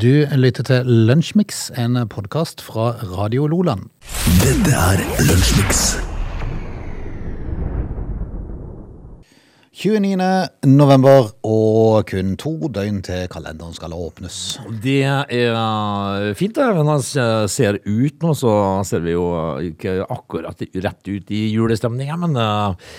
Du lytter til Lunsjmix, en podkast fra Radio Loland. Dette er Lunsjmix. 29. november, og kun to døgn til kalenderen skal åpnes. Det er fint det. Når man ser ut nå, så ser vi jo ikke akkurat rett ut i julestemninga, men uh,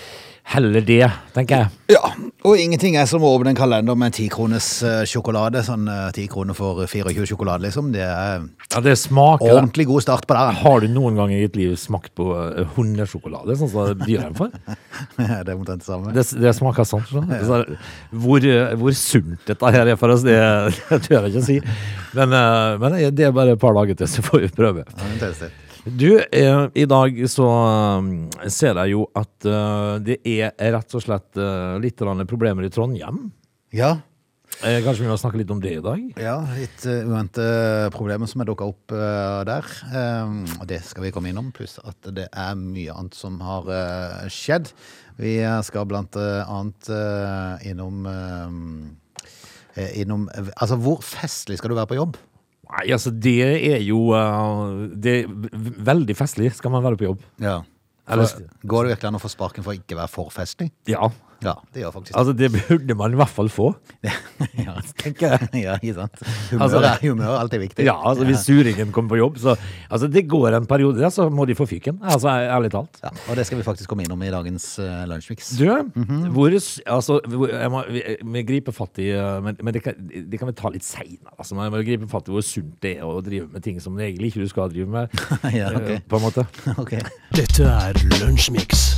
heller det, tenker jeg. Ja, og ingenting er som å åpne en kalender med ti kroners eh, sjokolade. Sånn ti kroner for 24 sjokolade, liksom. Det er Ja, det smaker ordentlig god start på det. Har du noen gang i ditt liv smakt på eh, hundesjokolade, sånn som dyrene får? det er omtrent det samme. Det, det smaker sånn. skjønner du. Så, hvor, eh, hvor sunt dette her er for oss, det, det tør jeg ikke å si. Men, eh, men det er bare et par dager til, så får vi prøve. Ja, det det. Du, eh, i dag så eh, ser jeg jo at eh, det er rett og slett eh, litt grann problemer i Trondheim. Ja, Eh, kanskje vi må snakke litt om det i dag? Ja, litt uh, uvente problemer som er dukka opp eh, der. Um, og det skal vi komme innom, pluss at det er mye annet som har eh, skjedd. Vi eh, skal blant eh, annet eh, innom eh, Innom Altså, hvor festlig skal du være på jobb? Nei, altså det er jo eh, Det er veldig festlig skal man være på jobb. Ja. Eller- For, går det virkelig an å få sparken for å ikke være for festlig? Ja. Ja, det gjør faktisk Altså det burde man i hvert fall få, ja. tenker jeg. ja, ikke sant? Humør, Altså- er, humør er alltid viktig. Ja, altså Hvis suringen kommer på jobb, så Altså det går en periode der, så må de få fyken. Altså ærlig talt. Ja, og det skal vi faktisk komme innom i dagens uh, lunsjmix. Du, hvor, altså, hvor, jeg må, vi, vi griper fatt i eh, Men, men det, kan, det kan vi ta litt seinere. Altså, man må gripe fatt i hvor sunt det er å drive med ting som egentlig ikke du skal drive med. ja, okay. eh, På en måte. ok. Dette er Lunsjmix.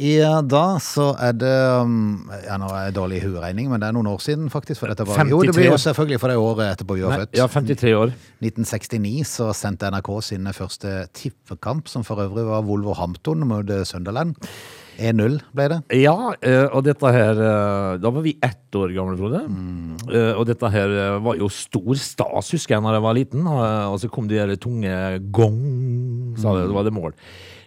I dag så er det um, Ja, nå er jeg dårlig i hueregning, men det er noen år siden, faktisk. For dette var, jo, det blir jo selvfølgelig for det året etterpå vi var født. ja, 53 år. 1969 så sendte NRK sin første tippekamp, som for øvrig var Wolverhampton mot eh, Sunderland. 1-0 ble det. Ja, eh, og dette her eh, Da var vi ett år gamle, Frode. Mm. Og dette her var jo stor stas, husker jeg, når jeg var liten. Og så kom de der tunge gong, sa det, det var det mål.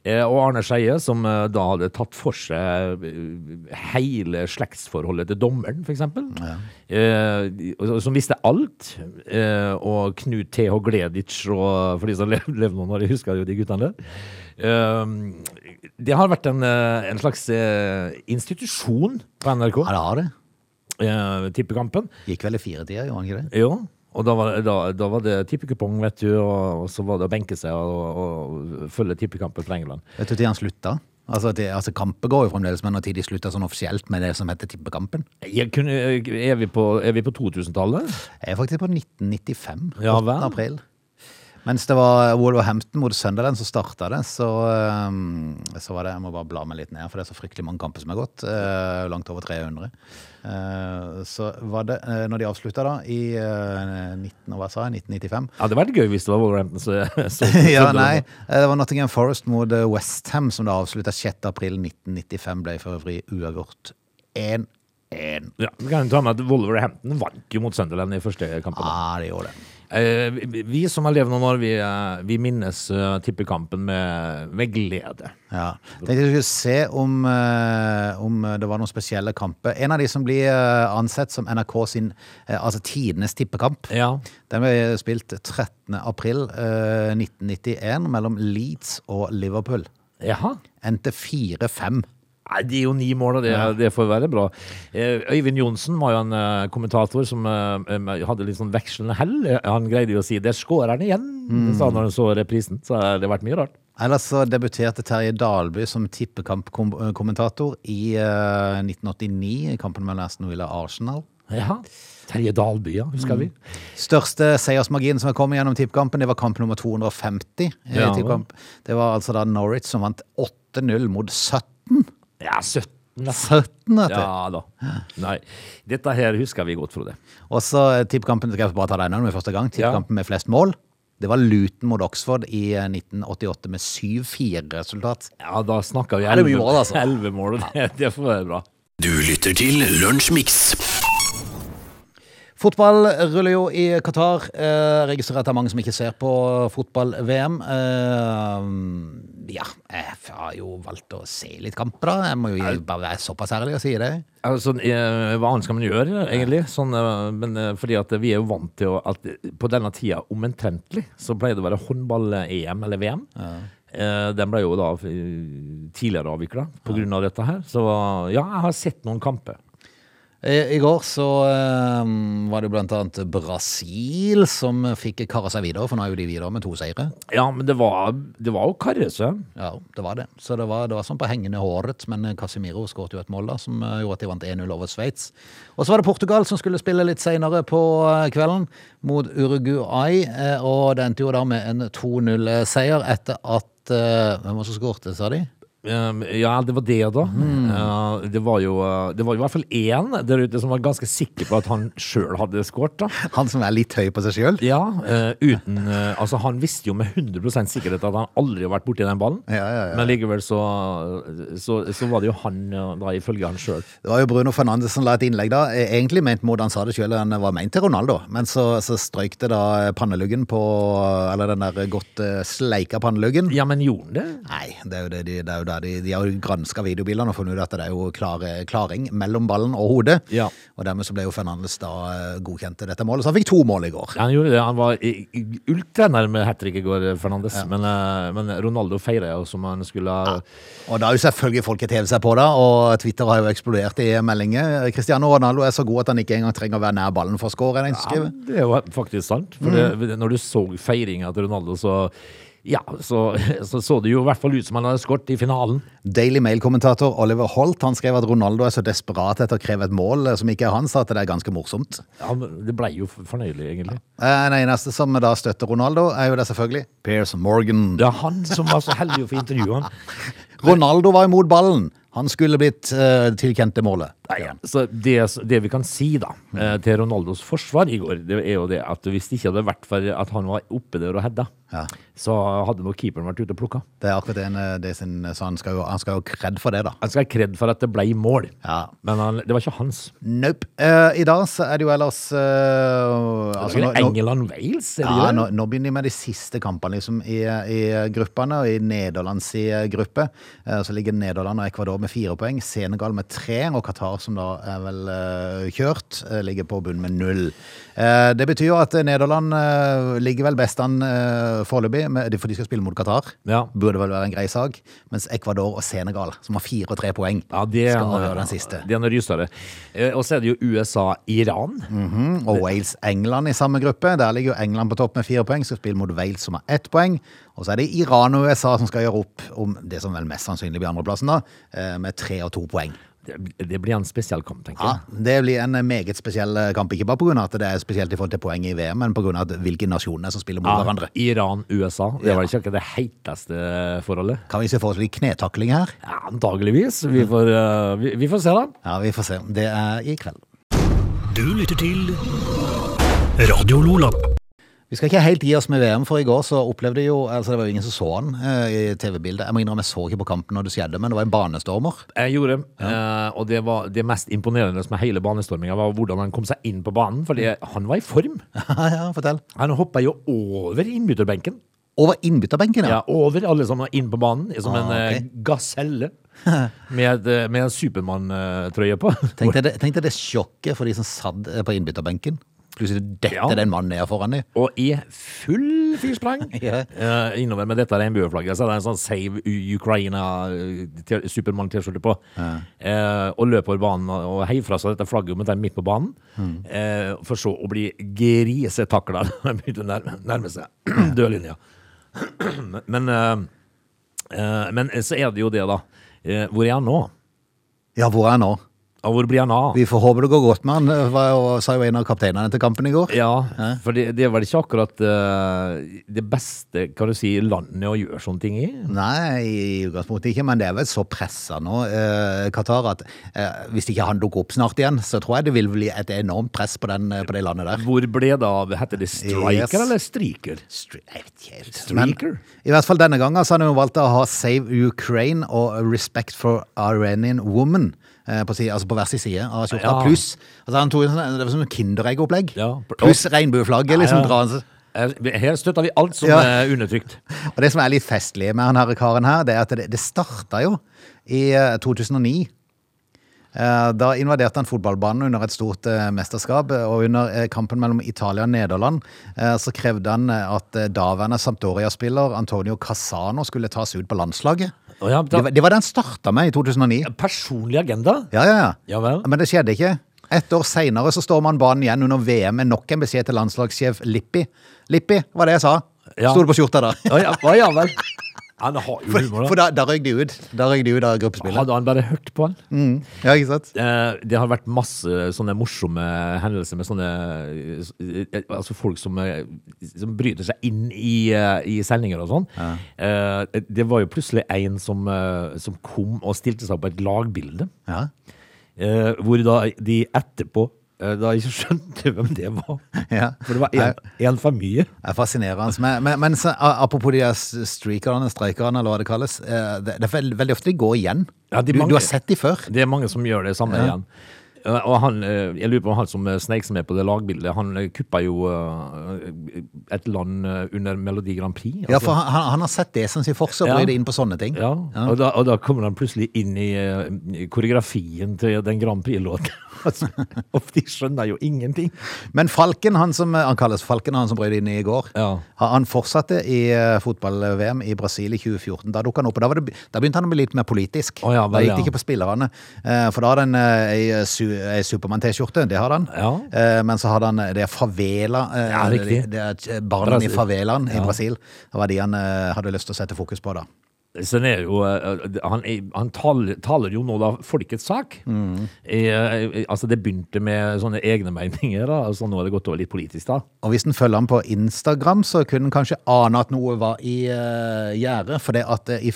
Eh, Og Arne Skeie, som eh, da hadde tatt for seg eh, hele slektsforholdet til dommeren, f.eks. Eh, som visste alt. Eh, og Knut T.H. Gleditsch, og for de som lev- lever noen år, husker jo de guttene der. Eh, det har vært en, en slags institusjon på NRK, Ja, det har det. Tippekampen. Gikk vel i firetida, gjorde han ikke det? Jo, og da var, da, da var det tippekupong, vet du, og, og så var det å benke seg og, og følge tippekampen fra England. Vet du når han slutta? Altså, det, altså Kamper går jo fremdeles, men når de slutta sånn offisielt med det som heter Tippekampen? Kunne, er, vi på, er på 2000-tallet? Jeg er faktisk på 1995. Ja 8. vel. april. Mens det var Wolverhampton mot Sunderland som starta det, så, um, så var det Jeg må bare bla meg litt ned, for det er så fryktelig mange kamper som er gått. eh, langt over 300. Eh, så var det, uh, når de avslutta da, i eh, 19, hva sa jeg, 1995 Ja, det hadde vært gøy hvis det var Wolverhampton. Så, så, Ja, nei. eh, Det var Nottingham Forest mot eh, Westham som da avslutta 6. april 1995. Ble for øvrig uavgjort 1-1. Ja, vi kan ta med at Wolverhampton vant jo mot Sunderland i første kampen. Ja, det gjorde det. Eh, vi- vi som har levd noen år, vi, eh, vi minnes eh, tippekampen med, med glede. Ja. Tenkte jeg skulle se om, om det var noen spesielle kamper. En av de som blir ansett som NRK sin altså tidenes tippekamp. Ja. Den ble spilt 13. april eh, 1991 mellom Leeds og Liverpool. Jaha. Endte 4-5. Nei, det er jo ni mål, og det, det får være bra. Eh, Øyvind Johnsen var jo en eh, kommentator som eh, hadde litt sånn vekslende hell. Han greide jo å si 'der skårer han igjen', sa han når han så reprisen. Så det har vært mye rart. Ellers så debuterte Terje Dalby som tippekampkommentator i eh, 1989 i kampen mellom Aston Villa og Arsenal. Ja. Terje Dalby, ja, husker vi. Største seiersmarginen som har kommet gjennom tippkampen, det var kamp nummer 250. i Ja. Det var altså da Norwich som vant 8-0 mot 17. Ja, 17. da. 17 vet du. Ja da. Nei, dette her husker vi godt, Frode. Og så tippkampen skal jeg bare ta deg med første gang. Tippkampen med flest mål. Det var Luton mot Oxford i eh, 1988 med 7-4-resultat. Ja, da snakker vi Ja, er mye elleve mål, altså. elleve mål, og det, det får være bra. Du lytter til Lunsjmix. Fotball ruller jo i Qatar. Eh, registrerer at det er mange som ikke ser på fotball-VM. Eh, ja, jeg har jo valgt å se litt kamper, da. Jeg må jo bare være såpass ærlig og si det. Altså, eh, hva annet skal man gjøre, egentlig? Sånn, eh, men eh, fordi at vi er jo vant til å, at på denne tida omtrentlig så pleier det å være håndball-EM eller VM. Ja. Den ble jo da eh, tidligere avvikla på grunn av dette her. Så ja, jeg har sett noen kamper. I, i går så eh, var det blant annet Brasil som fikk karre seg videre, for nå er jo de videre med to seire. Ja, men det var, det var jo karre seg. Ja, det var det. Så det var, det var sånn på hengende håret, men Casemiro skåret jo et mål da, som eh, gjorde at de vant 1-0 over Sveits. Og så var det Portugal som skulle spille litt senere på eh, kvelden mot Uruguay, eh, og det endte jo da med en 2-0-seier etter at Hvem var det som skåret, sa de? Um, Ja, det var det, da. Mm. det, var jo, uh, det var i hvert fall én der ute som var ganske sikker på at han sjøl hadde skåret. Han som er litt høy på seg sjøl? Ja, uh, uten uh, Altså, han visste jo med 100% sikkerhet at han aldri har vært borti den ballen. Ja, ja, ja. Men likevel så, så, så var det jo han, da ifølge han sjøl. Det var jo Bruno Fernandes som la et innlegg da. Eh, Egentlig ment mot han sa det sjøl, han var ment til Ronaldo. Men så, så strøyk det da panneluggen på Eller den der godt eh, sleika panneluggen. Ja, men gjorde han det? Nei, det er jo det, de, det er jo der de, de har granska videobildene og funnet ut at det er jo klare, klaring mellom ballen og hodet. Ja. Og dermed så ble jo Fernandes da eh, godkjent til dette målet. Så han fikk to mål i går. Ja, han gjorde det. Han var ultranærme hat trick i går, Fernandes. Men, uh, men Ronaldo feira jo som han skulle ha Og da har jo selvfølgelig folket hevet seg på det, og Twitter har jo eksplodert i meldinger. Cristiano Ronaldo er så god at han ikke engang trenger å være nær ballen for å score. Ja, det er jo faktisk sant. For det, når du så feiringa til Ronaldo, så ja, så, så så det jo i hvert fall ut som han hadde skåret i finalen. Daily Mail-kommentator Oliver Holt han skrev at Ronaldo er så desperat etter å kreve et mål eh, som ikke er hans, at det er ganske morsomt. Ja, men det blei jo fornøyelig, egentlig. Eh, Den eneste som da støtter Ronaldo, er jo det selvfølgelig Piers Morgan. Det er han som var så heldig å få intervjue han. Ronaldo var imot ballen. Han skulle blitt uh, tilkjent det målet. Nei, Så det, det vi kan si da, eh, til Ronaldos forsvar i går, det er jo det at hvis det ikke hadde vært for at han var oppe der og hedda, Ja. så hadde nok keeperen vært ute og plukka. Det er akkurat en, eh, det sin, så han skal jo han skal jo kred for det, da. Han skal ha kred for at det ble mål, Ja. men han, det var ikke hans. Nope. Uh, I dag så er det jo ellers uh, Altså, England-Wales, Ja, nå, nå begynner de med de siste kampene liksom, i, i gruppene. Og i Nederlands i gruppe eh, så ligger Nederland og Ecuador med fire poeng. Senegal med tre, og Qatar, som da er vel eh, kjørt, eh, ligger på bunn med null. Eh, det betyr jo at Nederland eh, ligger vel best an foreløpig, for de skal spille mot Qatar. Ja. Burde vel være en grei sak. Mens Ecuador og Senegal, som har fire og tre poeng, Ja, er skal avgjøre den siste. De er rysere. Eh, Og så er det jo USA-Iran. Mhm, Og Wales-England i samme gruppe. Der ligger jo England på topp med fire poeng, skal spille mot Wales som har ett poeng. Og så er det Iran og USA som skal gjøre opp om det som vel mest sannsynlig blir andreplassen, da, eh, med tre og to poeng. Det, det blir en spesiell kamp, tenker jeg. Ja. Det blir en meget spesiell eh, kamp, ikke bare pga. at det er spesielt i forhold til poeng i VM, men pga. hvilke nasjoner som spiller mot Ja, hverandre. Iran-USA. Det Ja. var ikke akkurat det heiteste forholdet. Kan vi se for oss litt knetakling her? Ja, antageligvis. Vi får, uh, vi, vi får se, da. Ja, vi får se. Det er i kveld. Du lytter til Radio Lola. Vi skal ikke helt gi oss med VM, for i går så opplevde jeg jo altså Det var jo ingen som så han eh, i TV-bildet. Jeg må innrømme jeg så ikke på kampen når det skjedde, men det var en banestormer. Jeg gjorde, eh, og det var det mest imponerende med hele banestorminga, var hvordan han kom seg inn på banen. Fordi han var i form. ja, fortell. Han hoppa jo over innbytterbenken. Over innbytterbenken, Ja, ja. over alle som var inn på banen, som en Ah, eh, ok. gaselle. Med, eh, med en Supermann-trøye på. Tenk deg det, det sjokket for de som satt eh, på innbytterbenken. Plutselig detter Ja. den mannen mann ned foran dem. Og i full fyrsprang Ja. uh, innover med dette regnbueflagget, så det er en sånn Save Ukraina eh, på. Eh, og løper over banen og heier fra seg dette flagget omtrent midt på banen. Eh, for så å bli grisetakla når han begynte å nærme, nærme seg dørlinja. men, men så er det jo det, da. Hvor er han nå? Ja, hvor er han nå? Og hvor blir han av? Vi får håpe det går godt med han, var jo- sa jo en av kapteinene til kampen i går. Ja, for det, det er vel ikke akkurat uh, det beste kan du si, landet å gjøre sånne ting i? Nei, i utgangspunktet ikke, men det er vel så pressa nå, uh, Qatar, at uh, hvis ikke han dukker opp snart igjen, så tror jeg det vil bli et enormt press på, den, på det landet der. Hvor ble det av? Heter det striker Yes. eller striker? Stri-. Streaker? Men I hvert fall denne gangen så har han jo valgt å ha Save Ukraine og Respect for Iranian Woman på, altså på hver sin side av skjorta. Ja. Pluss altså han tok en sånn, Det var som et Kinderegg-opplegg. Ja. Pluss regnbueflagget. liksom dra han Eh, Her støtter vi alt som er undertrykt. Og det som er litt festlig med han her karen her, det er at det, det starta jo i eh, 2009. Eh, Da invaderte han fotballbanen under et stort eh, mesterskap, eh, og under eh, kampen mellom Italia og Nederland eh, så krevde han eh, at eh, daværende Sampdoria-spiller Antonio Casano skulle tas ut på landslaget. Å ja, da- Det var, det var det han starta med i 2009. Personlig agenda? Ja, ja, ja. Men det skjedde ikke. Et år seinere så står man banen igjen under VM med nok en beskjed til landslagssjef Lippi. Lippi, var det jeg sa. Ja. Sto det på skjorta da. Oh, ja, oh, ja vel. Han har jo humor, For da. da, da røyk de ut. Da røyk de ut av gruppespillet. Hadde han bare hørt på han? Ja, ikke sant? Eh, Det har vært masse sånne morsomme hendelser med sånne eh, Altså folk som, eh, som bryter seg inn i, eh, i sendinger og sånn. Eh, Det var jo plutselig en som, eh, som kom og stilte seg på et lagbilde, Ja. eh, hvor da de etterpå eh, jeg ikke skjønte hvem det var. ja. For det var en for mye. Det er fascinerende. Men, men, men så, apropos de streakerne, streikerne, eller hva det kalles. eh, Det, det er veld, veldig ofte de går igjen. Ja, du, mange- du har sett de før. Det er mange som gjør det samme Ja. igjen. Og han, eh, jeg lurer på om han som eh, sneik seg med på det lagbildet, han eh, kuppa jo et land under Melodi Grand Prix. Ja, altså. for han, han- har sett det som sin forse, og Ja. det inn på sånne ting. Ja, Og, da, og da kommer han plutselig inn i i koreografien til den Grand Prix-låten. altså, og de skjønner jo ingenting. Men Falken, han som han kalles Falken, han som brøt inn i går, Ja. han- fortsatte i fotball-VM i Brasil i 2014. Da dukka han opp, og da, var det, da begynte han å bli litt mer politisk. Oh, ja, da gikk det ja. ikke på spillerne. For da hadde en ei, su, ei Supermann-T-skjorte, det har han. Ja. Eh, Men så hadde han eh, det er favela, eh, Ja, riktig. det er barna i favelaen favelaen i Brasil. Det var de han eh, hadde lyst til å sette fokus på da. Så det er jo, eh, han, han taler, taler jo nå da folkets sak. Mm. Eh, eh, altså Det begynte med sånne egne meninger, da, altså nå har det gått over litt politisk. da. Og hvis en følger ham på Instagram, så kunne en kanskje ane at noe var i uh, gjære. For det at uh, i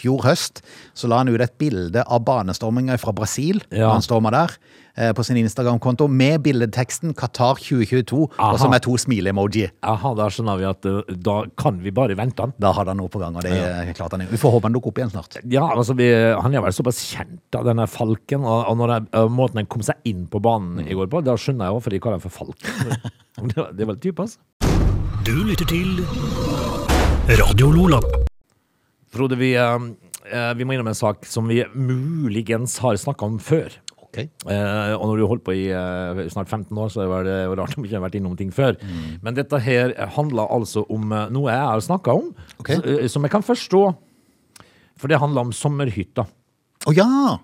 fjor høst så la han ut et bilde av banestorminga fra Brasil. Ja. Han storma der. eh, På sin Instagram-konto med billedteksten 'Qatar 2022', Aha. og så med to smile-emoji. Jaha, da skjønner vi at eh, da kan vi bare vente han. Da hadde han noe på gang, og det ja. klarte han. Vi får håpe han dukker opp igjen snart. Ja, altså vi, Han er vel såpass kjent av denne Falken, og, og når jeg, eh, måten han kom seg inn på banen i går på, da skjønner jeg hvorfor de kaller han for Falken. det, det er vel type, altså. Du lytter til Radio Lola. Frode, vi, eh, eh, vi må innom en sak som vi muligens har snakka om før. Okay. Eh, og når du har holdt på i eh, snart 15 år, så er det jo rart om du ikke har vært innom ting før. Men dette her handler altså om eh, noe jeg har snakka om, okay. så, eh, som jeg kan forstå. For det handler om sommerhytta. Å ja!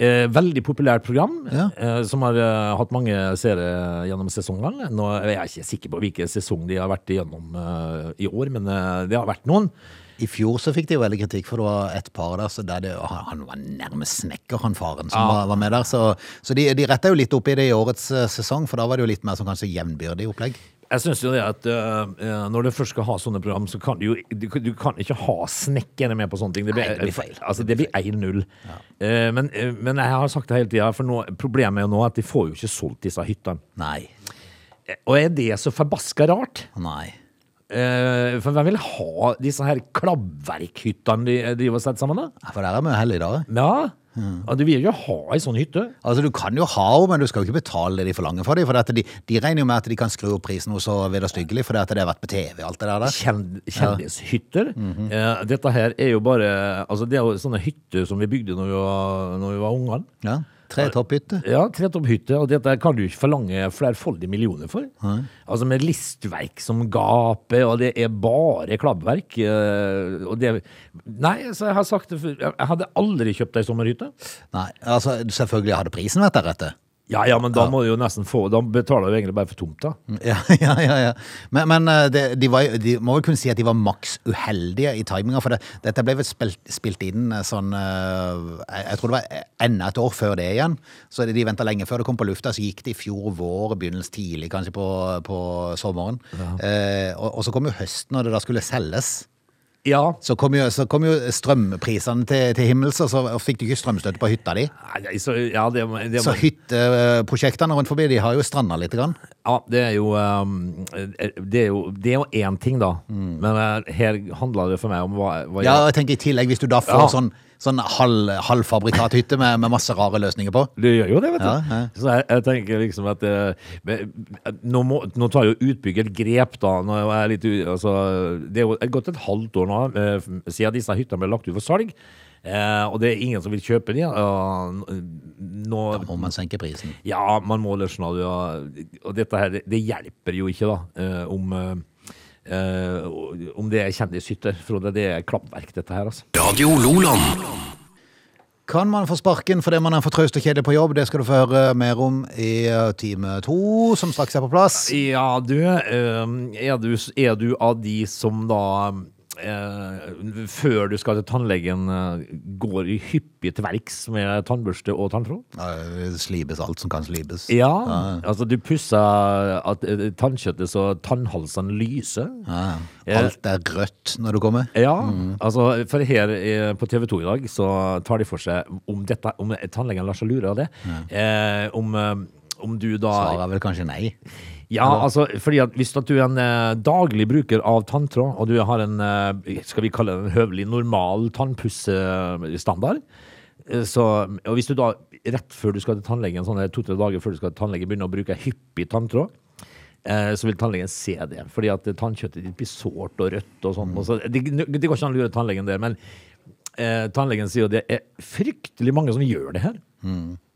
Eh, veldig populært program, Ja. eh, som har eh, hatt mange seere gjennom sesongene. Nå er jeg ikke sikker på hvilken sesong de har vært igjennom eh, i år, men eh, det har vært noen. I fjor så fikk de jo veldig kritikk, for det var et par der så der det, han, han var nærmest snekker, han faren som Ja. var, var med der. Så, så de, de retta jo litt opp i det i årets eh, sesong, for da var det jo litt mer sånn kanskje jevnbyrdig opplegg. Jeg synes jo det at eh, når du først skal ha sånne program, så kan du jo du, du kan ikke ha snekkerne med på sånne ting. Det blir, Nei, det blir feil. Altså, det blir 1-0. Eh, men, uh, men jeg har sagt det hele tida, for nå, problemet er jo nå at de får jo ikke solgt disse hyttene. Nei. Og er det så forbaska rart? Nei. Eh, for hvem vil ha disse her klabbverkhyttene de driver og setter sammen, da? For der er vi heldige dag Ja. Og du vil jo ha ei sånn hytte. Altså, Du kan jo ha henne, men du skal jo ikke betale det de forlanger for dem. For de, de regner jo med at de kan skru opp prisen noe så vederstyggelig fordi at det har vært på TV og alt det der. der. Kjend, kjendishytter. eh, dette her er jo bare Altså, det er jo sånne hytter som vi bygde når vi var, når vi var ungene. Ja. Tretopphytte. Ja, tretopphytte, og dette kan du ikke forlange flerfoldige millioner for. Altså med listverk som gaper, og det er bare klabbverk. eh, Og det Nei, så jeg har sagt det før. Jeg hadde aldri kjøpt ei sommerhytte. Nei, altså selvfølgelig hadde prisen vært deretter. Ja, ja, men da må du jo nesten få Da betaler du egentlig bare for tomta. Ja, ja, ja. ja. Men, men de, de, var, de må jo kunne si at de var maks uheldige i timinga. For det, dette ble vel spilt, spilt inn eh, sånn eh, Jeg tror det var enda et år før det igjen. Så de venta lenge før det kom på lufta. Så gikk det i fjor vår, begynnelsen tidlig kanskje på, på sommeren. Eh, og, og så kom jo høsten når det da skulle selges. Ja. Så kom jo, så kom jo strømprisene til, til himmels, og så fikk du ikke strømstøtte på hytta di. Nei, så, ja, det, det, Så hytteprosjektene rundt forbi de har jo stranda litt. Grann. Ja, det er jo um, Det er jo Det er jo én ting, da. Men eh, her handler det for meg om hva, hva Ja, jeg tenker i tillegg, hvis du da får Ja. sånn sånn halv, halvfabrikathytte med, med masse rare løsninger på. Det gjør jo det, vet du. Ja, ja. Så jeg, jeg tenker liksom at eh, men, nå, må, nå tar jo utbygger grep, da. Nå er jeg litt, altså, det er jo gått et halvt år nå eh, siden disse hyttene ble lagt ut for salg. Eh, og det er ingen som vil kjøpe de. og nå, Må man senke prisen. ja, man må løsne det. Og, dette her, det, det hjelper jo ikke, da, eh, om eh, eh, om det er kjendishytter, Frode. Det er klappverk, dette her, altså. Radio Loland. Kan man få sparken fordi man er for traust og kjedelig på jobb? Det skal du få høre mer om i eh, time to, som straks er på plass. Ja, du, eh, er du Er du av de som da eh, før du skal til tannlegen, eh, går i hyppig til verks med tannbørste og tanntråd? Ja, det Slipes alt som kan slibes. Ja, altså du pusser at eh, tannkjøttet så tannhalsene lyser. Ja, alt er rødt når du kommer. Ja, altså for her eh, på TV 2 i dag så tar de for seg om dette, om tannlegen lar seg lure av det. Eh, om, eh, om du da Svaret er vel kanskje nei. Ja, altså, fordi at hvis at du er en eh, daglig bruker av tanntråd, og du har en, eh, skal vi kalle det en høvelig normal tannpussestandard, eh, så, og hvis du da rett før du skal til tannlegen, sånn to-tre dager før du skal til tannlegen, begynner å bruke hyppig tanntråd, eh, så vil tannlegen se det, fordi at tannkjøttet ditt blir sårt og rødt og sånn. og så- Det, det går ikke an å lure tannlegen der, men eh, tannlegen sier jo det er fryktelig mange som gjør det her.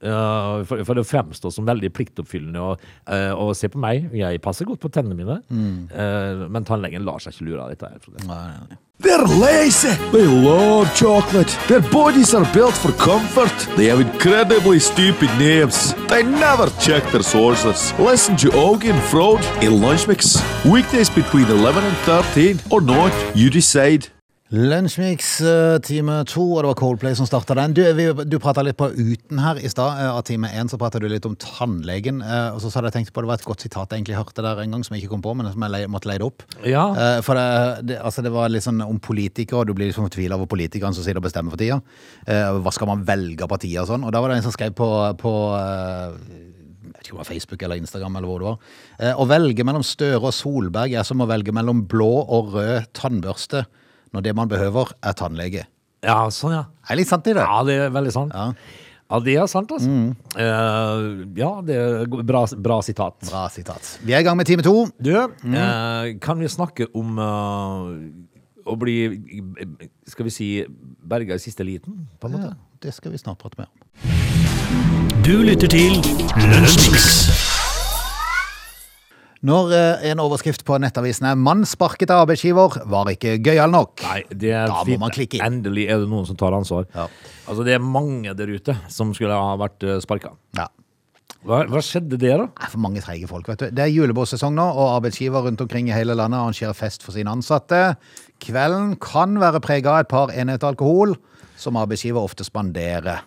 Ja, for, for det fremstår som veldig pliktoppfyllende. Og, eh, og se på meg, jeg passer godt på tennene mine. Eh, men tannlegen lar seg ikke lure av dette. Nei, nei, nei. They're lazy. They love chocolate. Their bodies are built for comfort. They have incredibly stupid names. They never check their sources. Listen to Augie and Frode in Lunch Mix. Weekdays between 11 and 13 or not, you decide. Lunsjmix eh, time to, og det var Coldplay som starta den. Du, vi, du prata litt på uten her i stad. eh, Av time én så prata du litt om tannlegen. eh, Og så hadde jeg tenkt på det var et godt sitat jeg egentlig hørte der en gang, som jeg ikke kom på, men som jeg måtte leie opp. Ja. For det, det, altså det var litt sånn om politikere, og du blir liksom fortvila over politikerne som sitter og bestemmer for tida. Hva skal man velge av partier og sånn? Og da var det en som skrev på, på jeg vet ikke om det var Facebook eller Instagram eller hvor det var. Eh, Å velge mellom Støre og Solberg er som å velge mellom blå og rød tannbørste når det man behøver, er tannlege. Ja, sånn, ja. Er litt sant i det? Ja, det er veldig sant. Ja. Ja, det er sant, altså. Eh, ja, det er bra, bra sitat. Bra sitat. Vi er i gang med time to. Du, eh, kan vi snakke om uh, å bli, skal vi si, berga i siste liten, på en måte? Ja, det skal vi snart prate mer om. Du lytter til Lunsjmix. Når eh, en overskrift på nettavisen er 'Mann sparket av arbeidsgiver var ikke gøyal nok'. Nei, det er Da må fint. man klikke inn. Endelig er det noen som tar ansvar. Ja. Altså, det er mange der ute som skulle ha vært uh, sparka. Ja. Hva, hva skjedde der, da? Det er for mange treige folk, vet du. Det er julebordsesong nå, og arbeidsgiver rundt omkring i hele landet arrangerer fest for sine ansatte. Kvelden kan være prega av et par enheter alkohol, som arbeidsgiver ofte spanderer.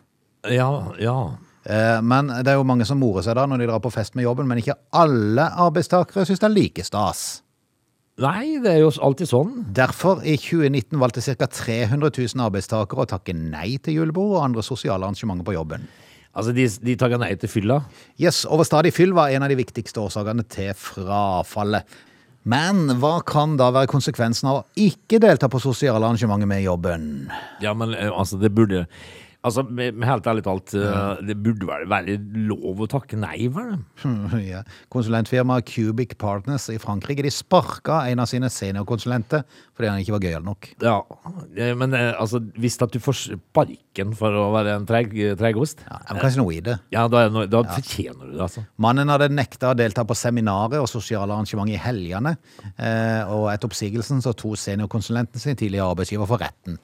Ja, ja. Eh, Men det er jo mange som morer seg da når de drar på fest med jobben, men ikke alle arbeidstakere syns det er like stas. Nei, det er jo alltid sånn. Derfor i 2019 valgte ca. 300 000 arbeidstakere å takke nei til julebord og andre sosiale arrangementer på jobben. Altså, de, de takker nei til fylla. Yes, Overstadig fyll var en av de viktigste årsakene til frafallet. Men hva kan da være konsekvensen av å ikke delta på sosiale arrangementer med jobben? Ja, men eh, altså, det burde Altså, med, helt ærlig talt, eh, det burde vel være lov å takke nei, vel? ja. Konsulentfirmaet Cubic Partners i Frankrike de sparka en av sine seniorkonsulenter fordi han ikke var gøyal nok. Ja, eh, men eh, altså, hvis at du får sparken for å være en treg, tregost, Ja, men kanskje noe i det. ja, da, noe, da fortjener du det, altså. Mannen hadde nekta å delta på seminarer og sosiale arrangement i helgene. Eh, og etter oppsigelsen så tok seniorkonsulenten sin tidligere arbeidsgiver for retten.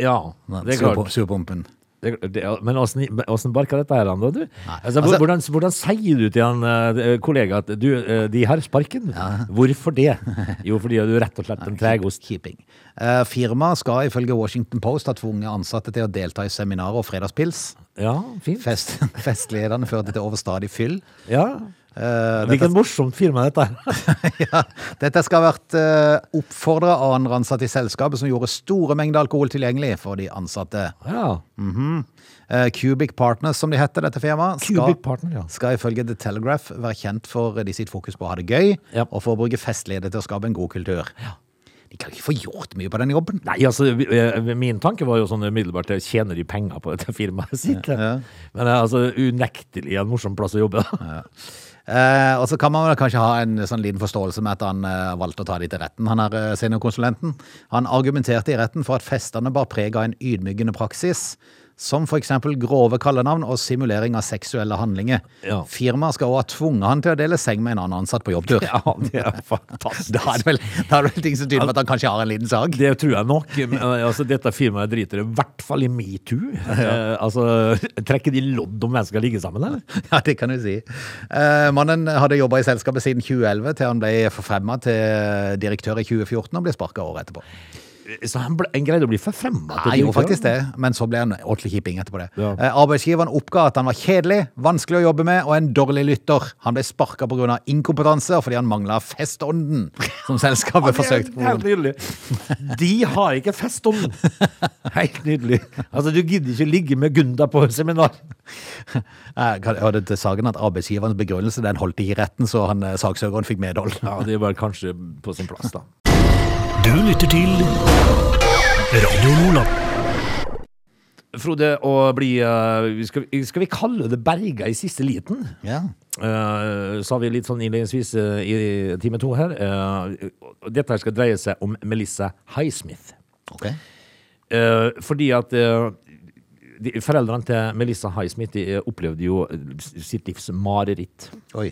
Ja, det er klart. Surpum- Surpumpen. Det, det, men åssen åssen barka dette her, da, du? Altså, altså- hvordan, hvordan sier du til en uh, kollega at du, uh, de har sparken? Hvorfor det? Jo, fordi du er rett og slett en tregost. Keeping. Uh, firmaet skal ifølge Washington Post ha tvunget ansatte til å delta i seminarer og fredagspils. Ja, fint. Fest, festlederne førte til overstadig fyll. Ja. Eh, Hvilket morsomt firma dette er. ja, dette skal ha vært uh, oppfordra av andre ansatte i selskapet, som gjorde store mengder alkohol tilgjengelig for de ansatte. Ja. Eh, Cubic Partners, som de heter, dette firmaet, skal, Partner, ja. skal ifølge The Telegraph være kjent for de sitt fokus på å ha det gøy, Ja. og for å bruke festlighet til å skape en god kultur. de kan ikke få gjort mye på den jobben. Nei, altså, min tanke var jo sånn umiddelbart Tjener de penger på dette firmaet sitt? Ja. Men altså unektelig en morsom plass å jobbe. da. Eh, og så kan man kanskje ha en sånn liten forståelse med at han eh, valgte å ta de til retten, han er eh, seniorkonsulenten. Han argumenterte i retten for at festene bar preg av en ydmykende praksis, som eksempel grove kallenavn og simulering av seksuelle handlinger. Ja. Firmaet skal også ha tvunget han til å dele seng med en annen ansatt på jobbtur. Ja, det er fantastisk. Da er det vel, da er det vel ting som tyder på at han kanskje har en liten sak. Det tror jeg nok. Men, altså, dette firmaet driter i hvert fall i metoo. Eh, altså, trekker de lodd om hvem som skal ligge sammen, eller? Ja, det kan du si. Eh, mannen hadde jobba i selskapet siden 2011, til han ble forfremma til direktør i 2014 og ble sparka året etterpå. Så han, ble, han greide å bli forfremma Han gjorde faktisk det, men så ble han ordentlig kipping etterpå det. Ja. Eh, arbeidsgiveren oppga at han var kjedelig, vanskelig å jobbe med og en dårlig lytter. Han ble sparka pga. inkompetanse og fordi han mangla festånden som selskapet forsøkte. Er Helt nydelig. De har ikke festånden. Helt nydelig. Altså, du gidder ikke ligge med Gunda på seminar. Jeg hørte til saken at arbeidsgiverens begrunnelse den holdt ikke i retten, så han, eh, saksøkeren fikk medhold. Ja, det var kanskje på sin plass, da. Du lytter til Radio Nordland. Frode, å bli eh, skal, vi- skal vi kalle det berga i siste liten? Ja. Uh, sa vi litt sånn innledningsvis eh, i time to her. Eh, dette her skal dreie seg om Melissa Highsmith. Ok. Eh, fordi at eh, de, foreldrene til Melissa Highsmith de eh, opplevde jo sitt livs mareritt. Oi.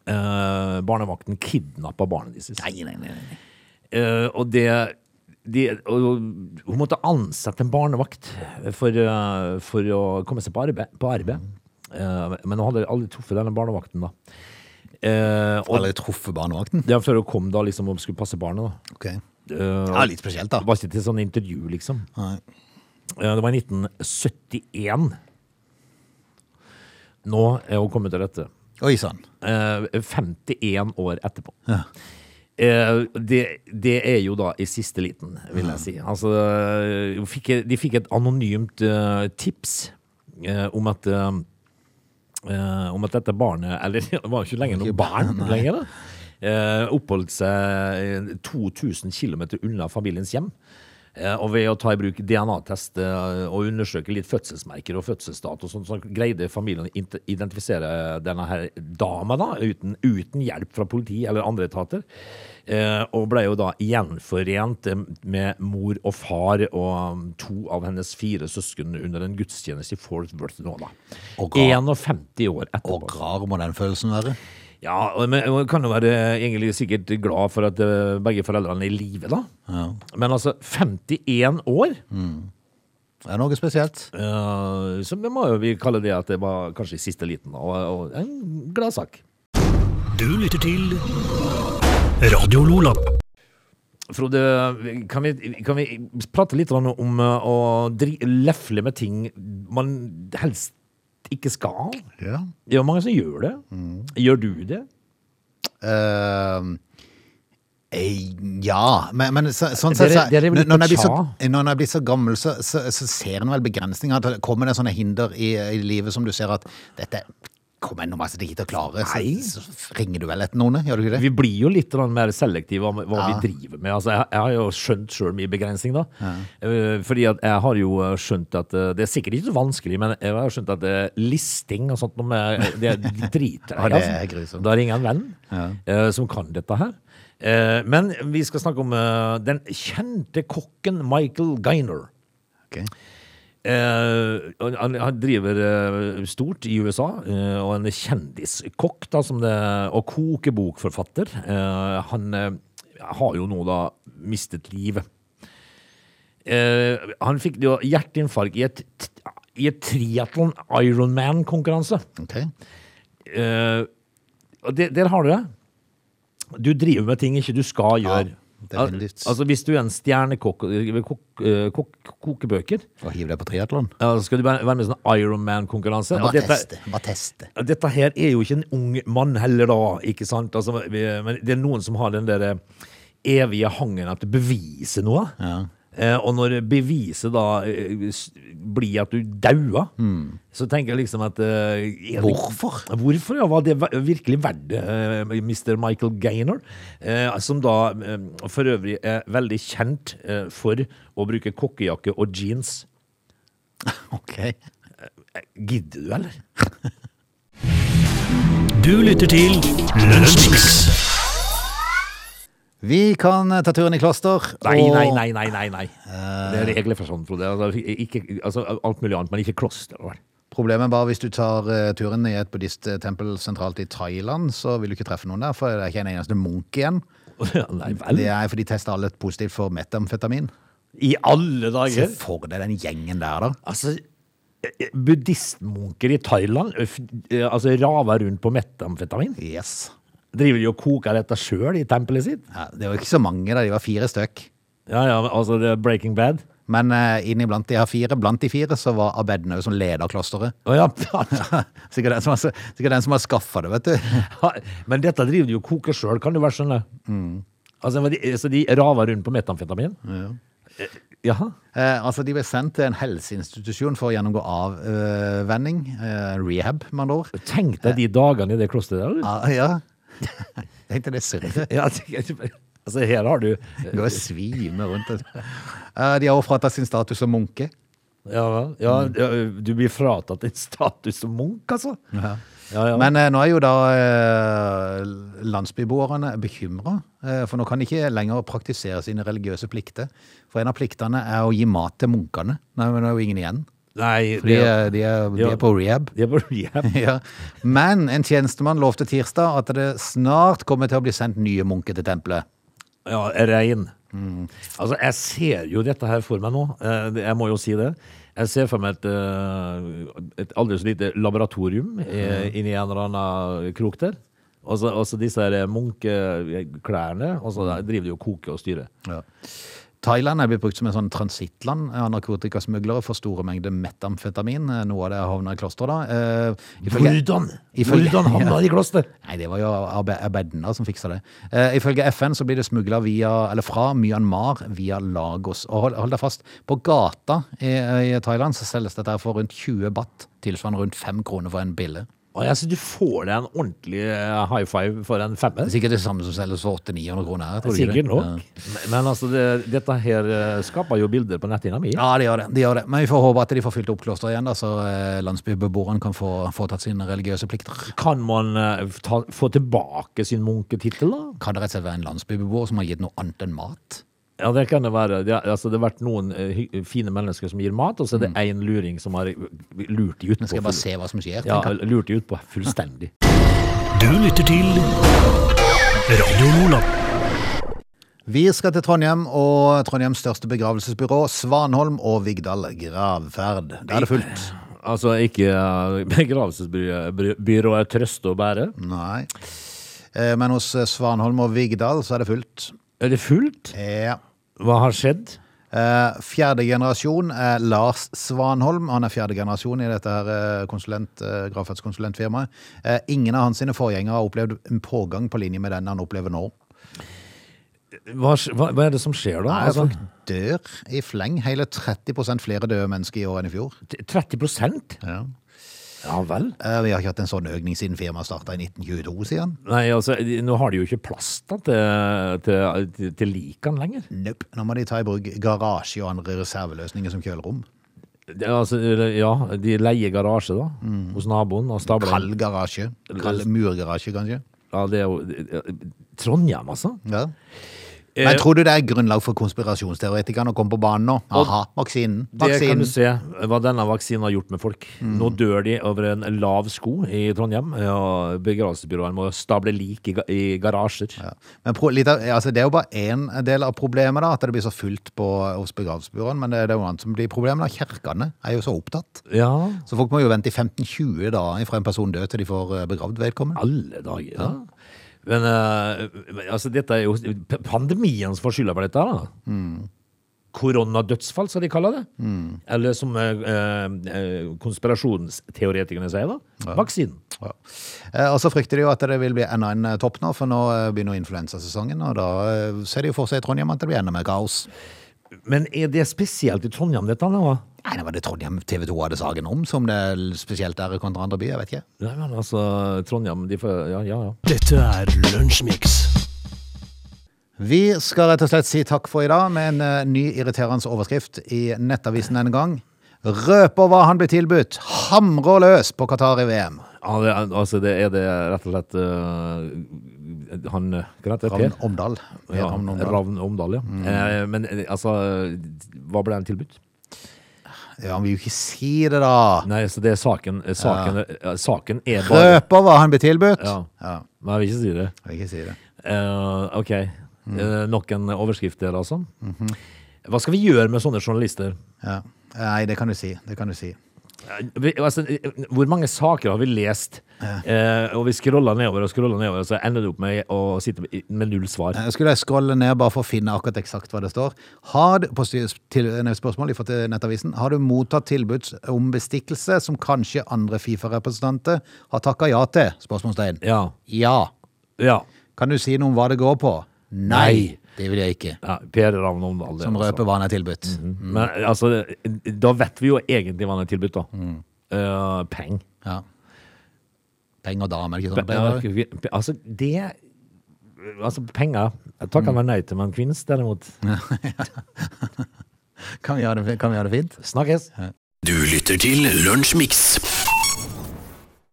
Eh, barnevakten kidnappa barnet deres. Nei, nei, nei. nei. Eh, og det de, og hun måtte ansette en barnevakt for, eh, for å komme seg på arbeid. På arbeid. Eh, men hun hadde aldri truffet denne barnevakten, da. Og Aldri truffet barnevakten? Ja, før hun kom da liksom og skulle passe barnet. da. Ok. Eh, Ja, litt spesielt, da. Det var ikke til sånn intervju, liksom. Nei. Det var i 1971. Nå er hun kommet til rette. Oi sann. Eh, 51 år etterpå. Ja. Eh, det, det er jo da i siste liten, vil jeg si. Altså, fikk, de fikk et anonymt eh, tips eh, om at om at dette barnet Eller det var jo ikke lenger noe barn lenger, da. Oppholdt seg 2000 km unna familiens hjem. Eh, og ved å ta i bruk DNA-test eh, og undersøke litt fødselsmerker og fødselsdato, sånn, så greide familien å identifisere denne her dama da, uten, uten hjelp fra politi eller andre etater. Eh, og ble jo da gjenforent med mor og far og um, to av hennes fire søsken under en gudstjeneste i Fort Worth nå, da. Og 51 år etterpå. Og rar må den følelsen være. Ja, men man kan jo være egentlig sikkert glad for at eh, begge foreldrene er i live, da. Men altså, 51 år? Det er noe spesielt. Uh, så vi må jo vi kalle det at det var kanskje i siste liten, og, og en gladsak. Du lytter til Radio Lola. Frode, kan vi, kan vi prate litt om eh, å lefle med ting man helst ikke skal? Ja. Det er jo mange som gjør det. Gjør du det? Uh, eh, ja, men, men så, sånn sett så- når, når, så, når jeg blir så gammel, så, så, så ser en vel begrensninger. At kommer det sånne hinder i, i livet som du ser at dette kommer jeg nå masse ikke til å klare. Så, så ringer du vel etter noen, gjør du ikke det? Vi blir jo litt mer selektive om hva Ja. vi driver med. Altså, jeg, jeg har jo skjønt sjøl mye begrensning, da. Ja. fordi at jeg har jo eh, skjønt at eh, Det er sikkert ikke så vanskelig, men jeg har skjønt at eh, listing og sånt noe med, det er drit. Ja, det er. Da ringer jeg en venn ja. som kan dette her. Eh, men vi skal snakke om eh, den kjente kokken Michael Gainer. Ok. Eh, han, han driver eh, stort i USA, eh, og en kjendiskokk da, som det, og kokebokforfatter. Eh, han eh, har jo nå da mistet livet. Eh, han fikk jo hjerteinfarkt i et, i et triatlon Ironman-konkurranse. Ok. Eh, og det, der har du det. Du driver med ting ikke du skal gjøre. Definitivt. Al altså Hvis du er en stjernekokk kok, eh, kok, kokebøker, Og hiver deg på triatlon. ja, så skal du være med i sånn Ironman-konkurranse. Og Bare teste. Bare teste. dette her er jo ikke en ung mann heller, da. ikke sant? Altså, men det er noen som har den der evige hangen at du beviser noe. Ja. Eh, og når beviset da eh, blir at du daua, så tenker jeg liksom at eh, det- Hvorfor? Hvorfor, ja? Var det virkelig verdt det, eh, Mr. Michael Gaynor? Eh, som da eh, for øvrig er veldig kjent eh, for å bruke kokkejakke og jeans. Ok. Gidder du, eller? Du lytter til Lunsjmix. Vi kan eh, ta turen i kloster. Nei, og- nei, nei, nei, nei, nei. Det er regler for sånt, Frode. Altså, ikke, altså, alt mulig annet, men ikke kloster. vel? Problemet er bare hvis du tar eh, turen i et buddhisttempel sentralt i Thailand, så vil du ikke treffe noen der, for det er ikke en eneste munk igjen. Nei vel? Det er fordi de tester alle positivt for metamfetamin. I alle Se dager? for deg den gjengen der, da. Altså, eh, buddhistmunker i Thailand eh, eh, altså, raver rundt på metamfetamin. Yes. Driver de og koker dette sjøl i tempelet sitt? Ja, det var ikke så mange, da. De var fire stykk. Ja, ja, altså det er Breaking Bad. Men uh, inniblant de her fire, blant de fire, så var Abedna som leder klosteret. Å ja. Sikkert den som har, sikkert den som har skaffa det, vet du. Men dette driver de og koker sjøl, kan du vel skjønne. Altså, de, så de rava rundt på metamfetamin? Eh, Jaha. Eh, altså, De ble sendt til en helseinstitusjon for å gjennomgå avvenning. Eh, rehab, med andre ord. Tenk deg de dagene i det klosteret der. Ah, ja. Tenkte det surret. Ja, altså, her har du Gå og svime rundt. Eh, de har fratatt sin status som munke. Ja, ja, ja, du blir fratatt din status som munk, altså. Ja, ja. Men eh, nå er jo da eh, landsbyboerne bekymra, eh, for nå kan de ikke lenger praktisere sine religiøse plikter. For en av pliktene er å gi mat til munkene. Nei, men det er jo ingen igjen. Nei, For de, er- de, er, de er på rehab. de er på rehab. Ja. Men en tjenestemann lovte tirsdag at det snart kommer til å bli sendt nye munker til tempelet. Ja, rein. Altså, jeg ser jo dette her for meg nå. Eh, Jeg må jo si det. Jeg ser for meg et, eh, et aldri så lite laboratorium i- inni en eller annen krok der. Og så disse munkeklærne, og så driver de og koker og styrer. Ja. Thailand er blitt brukt som en sånn transittland av narkotikasmuglere for store mengder metamfetamin. Noe av det havna i klosteret, da. Eh, ifølge- Hvordan? ifølge- Hvordan havna det i kloster? Nei, det var jo Abedna som fiksa det. Eh, ifølge FN så blir det smugla fra Myanmar via Lagos. Og hold, hold deg fast, på gata i, i Thailand så selges dette for rundt 20 baht, tilsvarende rundt 5 kroner for en bille. Og jeg synes du får deg en ordentlig eh, high five for en femmer. Det er sikkert det samme som selges for 800-900 kroner her, tror du Sikkert nok. Ja. Men, men altså, det, dette her eh, skaper jo bilder på netthinna mi. Ja, det gjør det. det gjør det. Men vi får håpe at de får fylt opp klosteret igjen, da, så eh, landsbybeboerne kan få, få tatt sine religiøse plikter. Kan man ta, få tilbake sin munketittel, da? Kan det rett og slett være en landsbybeboer som har gitt noe annet enn mat? Ja, det kan det være. Det, altså, det har vært noen uh, fine mennesker som gir mat, og så er det én luring som har lurt de utpå. skal jeg bare se hva som skjer. Ja, kan... lurt de utpå fullstendig. Du lytter til Radio Nordland. Vi skal til Trondheim og Trondheims største begravelsesbyrå, Svanholm og Vigdal Gravferd. Der er det fullt. Altså ikke uh, begravelsesbyrået Trøste og Bære. Nei. Eh, Men hos eh, Svanholm og Vigdal så er det fullt. Er det fullt? Ja. Hva har skjedd? Eh, Fjerde generasjon er Lars Svanholm. Han er fjerde generasjon i dette her eh, konsulent. Eh, Ingen av hans sine forgjengere har opplevd en pågang på linje med den han opplever nå. Hva, hva, hva er det som skjer da? Nei, Altså, Folk dør i fleng. Hele 30 flere døde mennesker i år enn i fjor. t- 30 Ja. Ja vel? Eh, Vi har ikke hatt en sånn økning siden firmaet starta i 1922, sier han. Nei, altså, nå har de jo ikke plass da, til, til, til, likene lenger. Nope. Nå må de ta i bruk garasje og andre reserveløsninger som kjølerom. Det, altså, ja, de leier garasje da, hos naboen og stabler. Kald garasje. Kald murgarasje, kanskje. Ja, det er jo Trondheim, altså. Ja. Eh, Men tror du det er grunnlag for konspirasjonsteoretikerne å komme på banen nå? Aha, vaksinen. Det kan du se hva denne vaksinen har gjort med folk. Nå dør de over en lav sko i Trondheim. og Begravelsesbyråene må stable lik i, i garasjer. Ja. Men pro, av, altså det er jo bare én del av problemet, da, at det blir så fullt på, hos begravelsesbyråene. Men det er det jo annet som blir problemet. da. Kirkene er jo så opptatt. Ja, Så folk må jo vente i 15-20 dager fra en person dør til de får eh, begravd vedkommende. alle dager. Ja. Men uh, altså, dette er jo pandemien som får skylda for dette. da. Koronadødsfall, skal de kalle det. Eller som eh, konspirasjonsteoretikerne sier, da. Vaksinen. Ja. Og så frykter de jo at det vil bli enda en topp nå, for nå begynner influensasesongen. Og da ser de jo for seg i Trondheim at det blir enda mer kaos. Men er det spesielt i Trondheim, dette? nå? Nei, det var det Trondheim TV 2 hadde saken om, som det er spesielt er kontra andre byer, vet ikke. Nei, men altså, Trondheim de får, Ja, ja, ja. Dette er Lunsjmix. Vi skal rett og slett si takk for i dag med en eh, ny irriterende overskrift i Nettavisen denne gang. Røper hva han blir tilbudt. Hamrer løs på Qatar i VM. ja det, altså, det er det rett og slett øh, Han øh, Hva heter? Ravn? Omdal. Ja, Ravn Omdal. Ravn Omdal, ja. Eh, men eh, altså Hva ble han tilbudt? Ja, han vil jo ikke si det, da. Nei, så det er saken eh, Saken, ja. saken er bare Røper hva han blir tilbudt. Ja. Ja, Men jeg vil ikke si det. jeg vil ikke si det. Eh, OK. Eh, nok en overskrift der, altså. Hva skal vi gjøre med sånne journalister? Ja. Nei, det kan du si. Det kan du si. Eh, vi- Altså, eh, hvor mange saker har vi lest, eh, og vi scroller nedover og scroller nedover, så ender det opp med å sitte med- null svar? Jeg skulle scrolle ned bare for å finne akkurat eksakt hva det står. Har du, på til, spørsmål fra til Nettavisen. Har du mottatt tilbud om bestikkelse som kanskje andre Fifa-representanter har takka ja til? Spørsmålstegn. Ja. Ja. Ja. Kan du si noe om hva det går på? Nei. Det vil jeg ikke. ja per Ravn Omdal. Som røper hva han er tilbudt. Men altså, da vet vi jo egentlig hva han er tilbudt, da. Eh, peng. Ja. Peng og dame, er det ikke sånn? ja, altså, det Altså, penger Jeg han vel nei til, men kvinns derimot Kan vi ha det, kan vi ha det fint? Snakkes! Du lytter til Lunsjmix.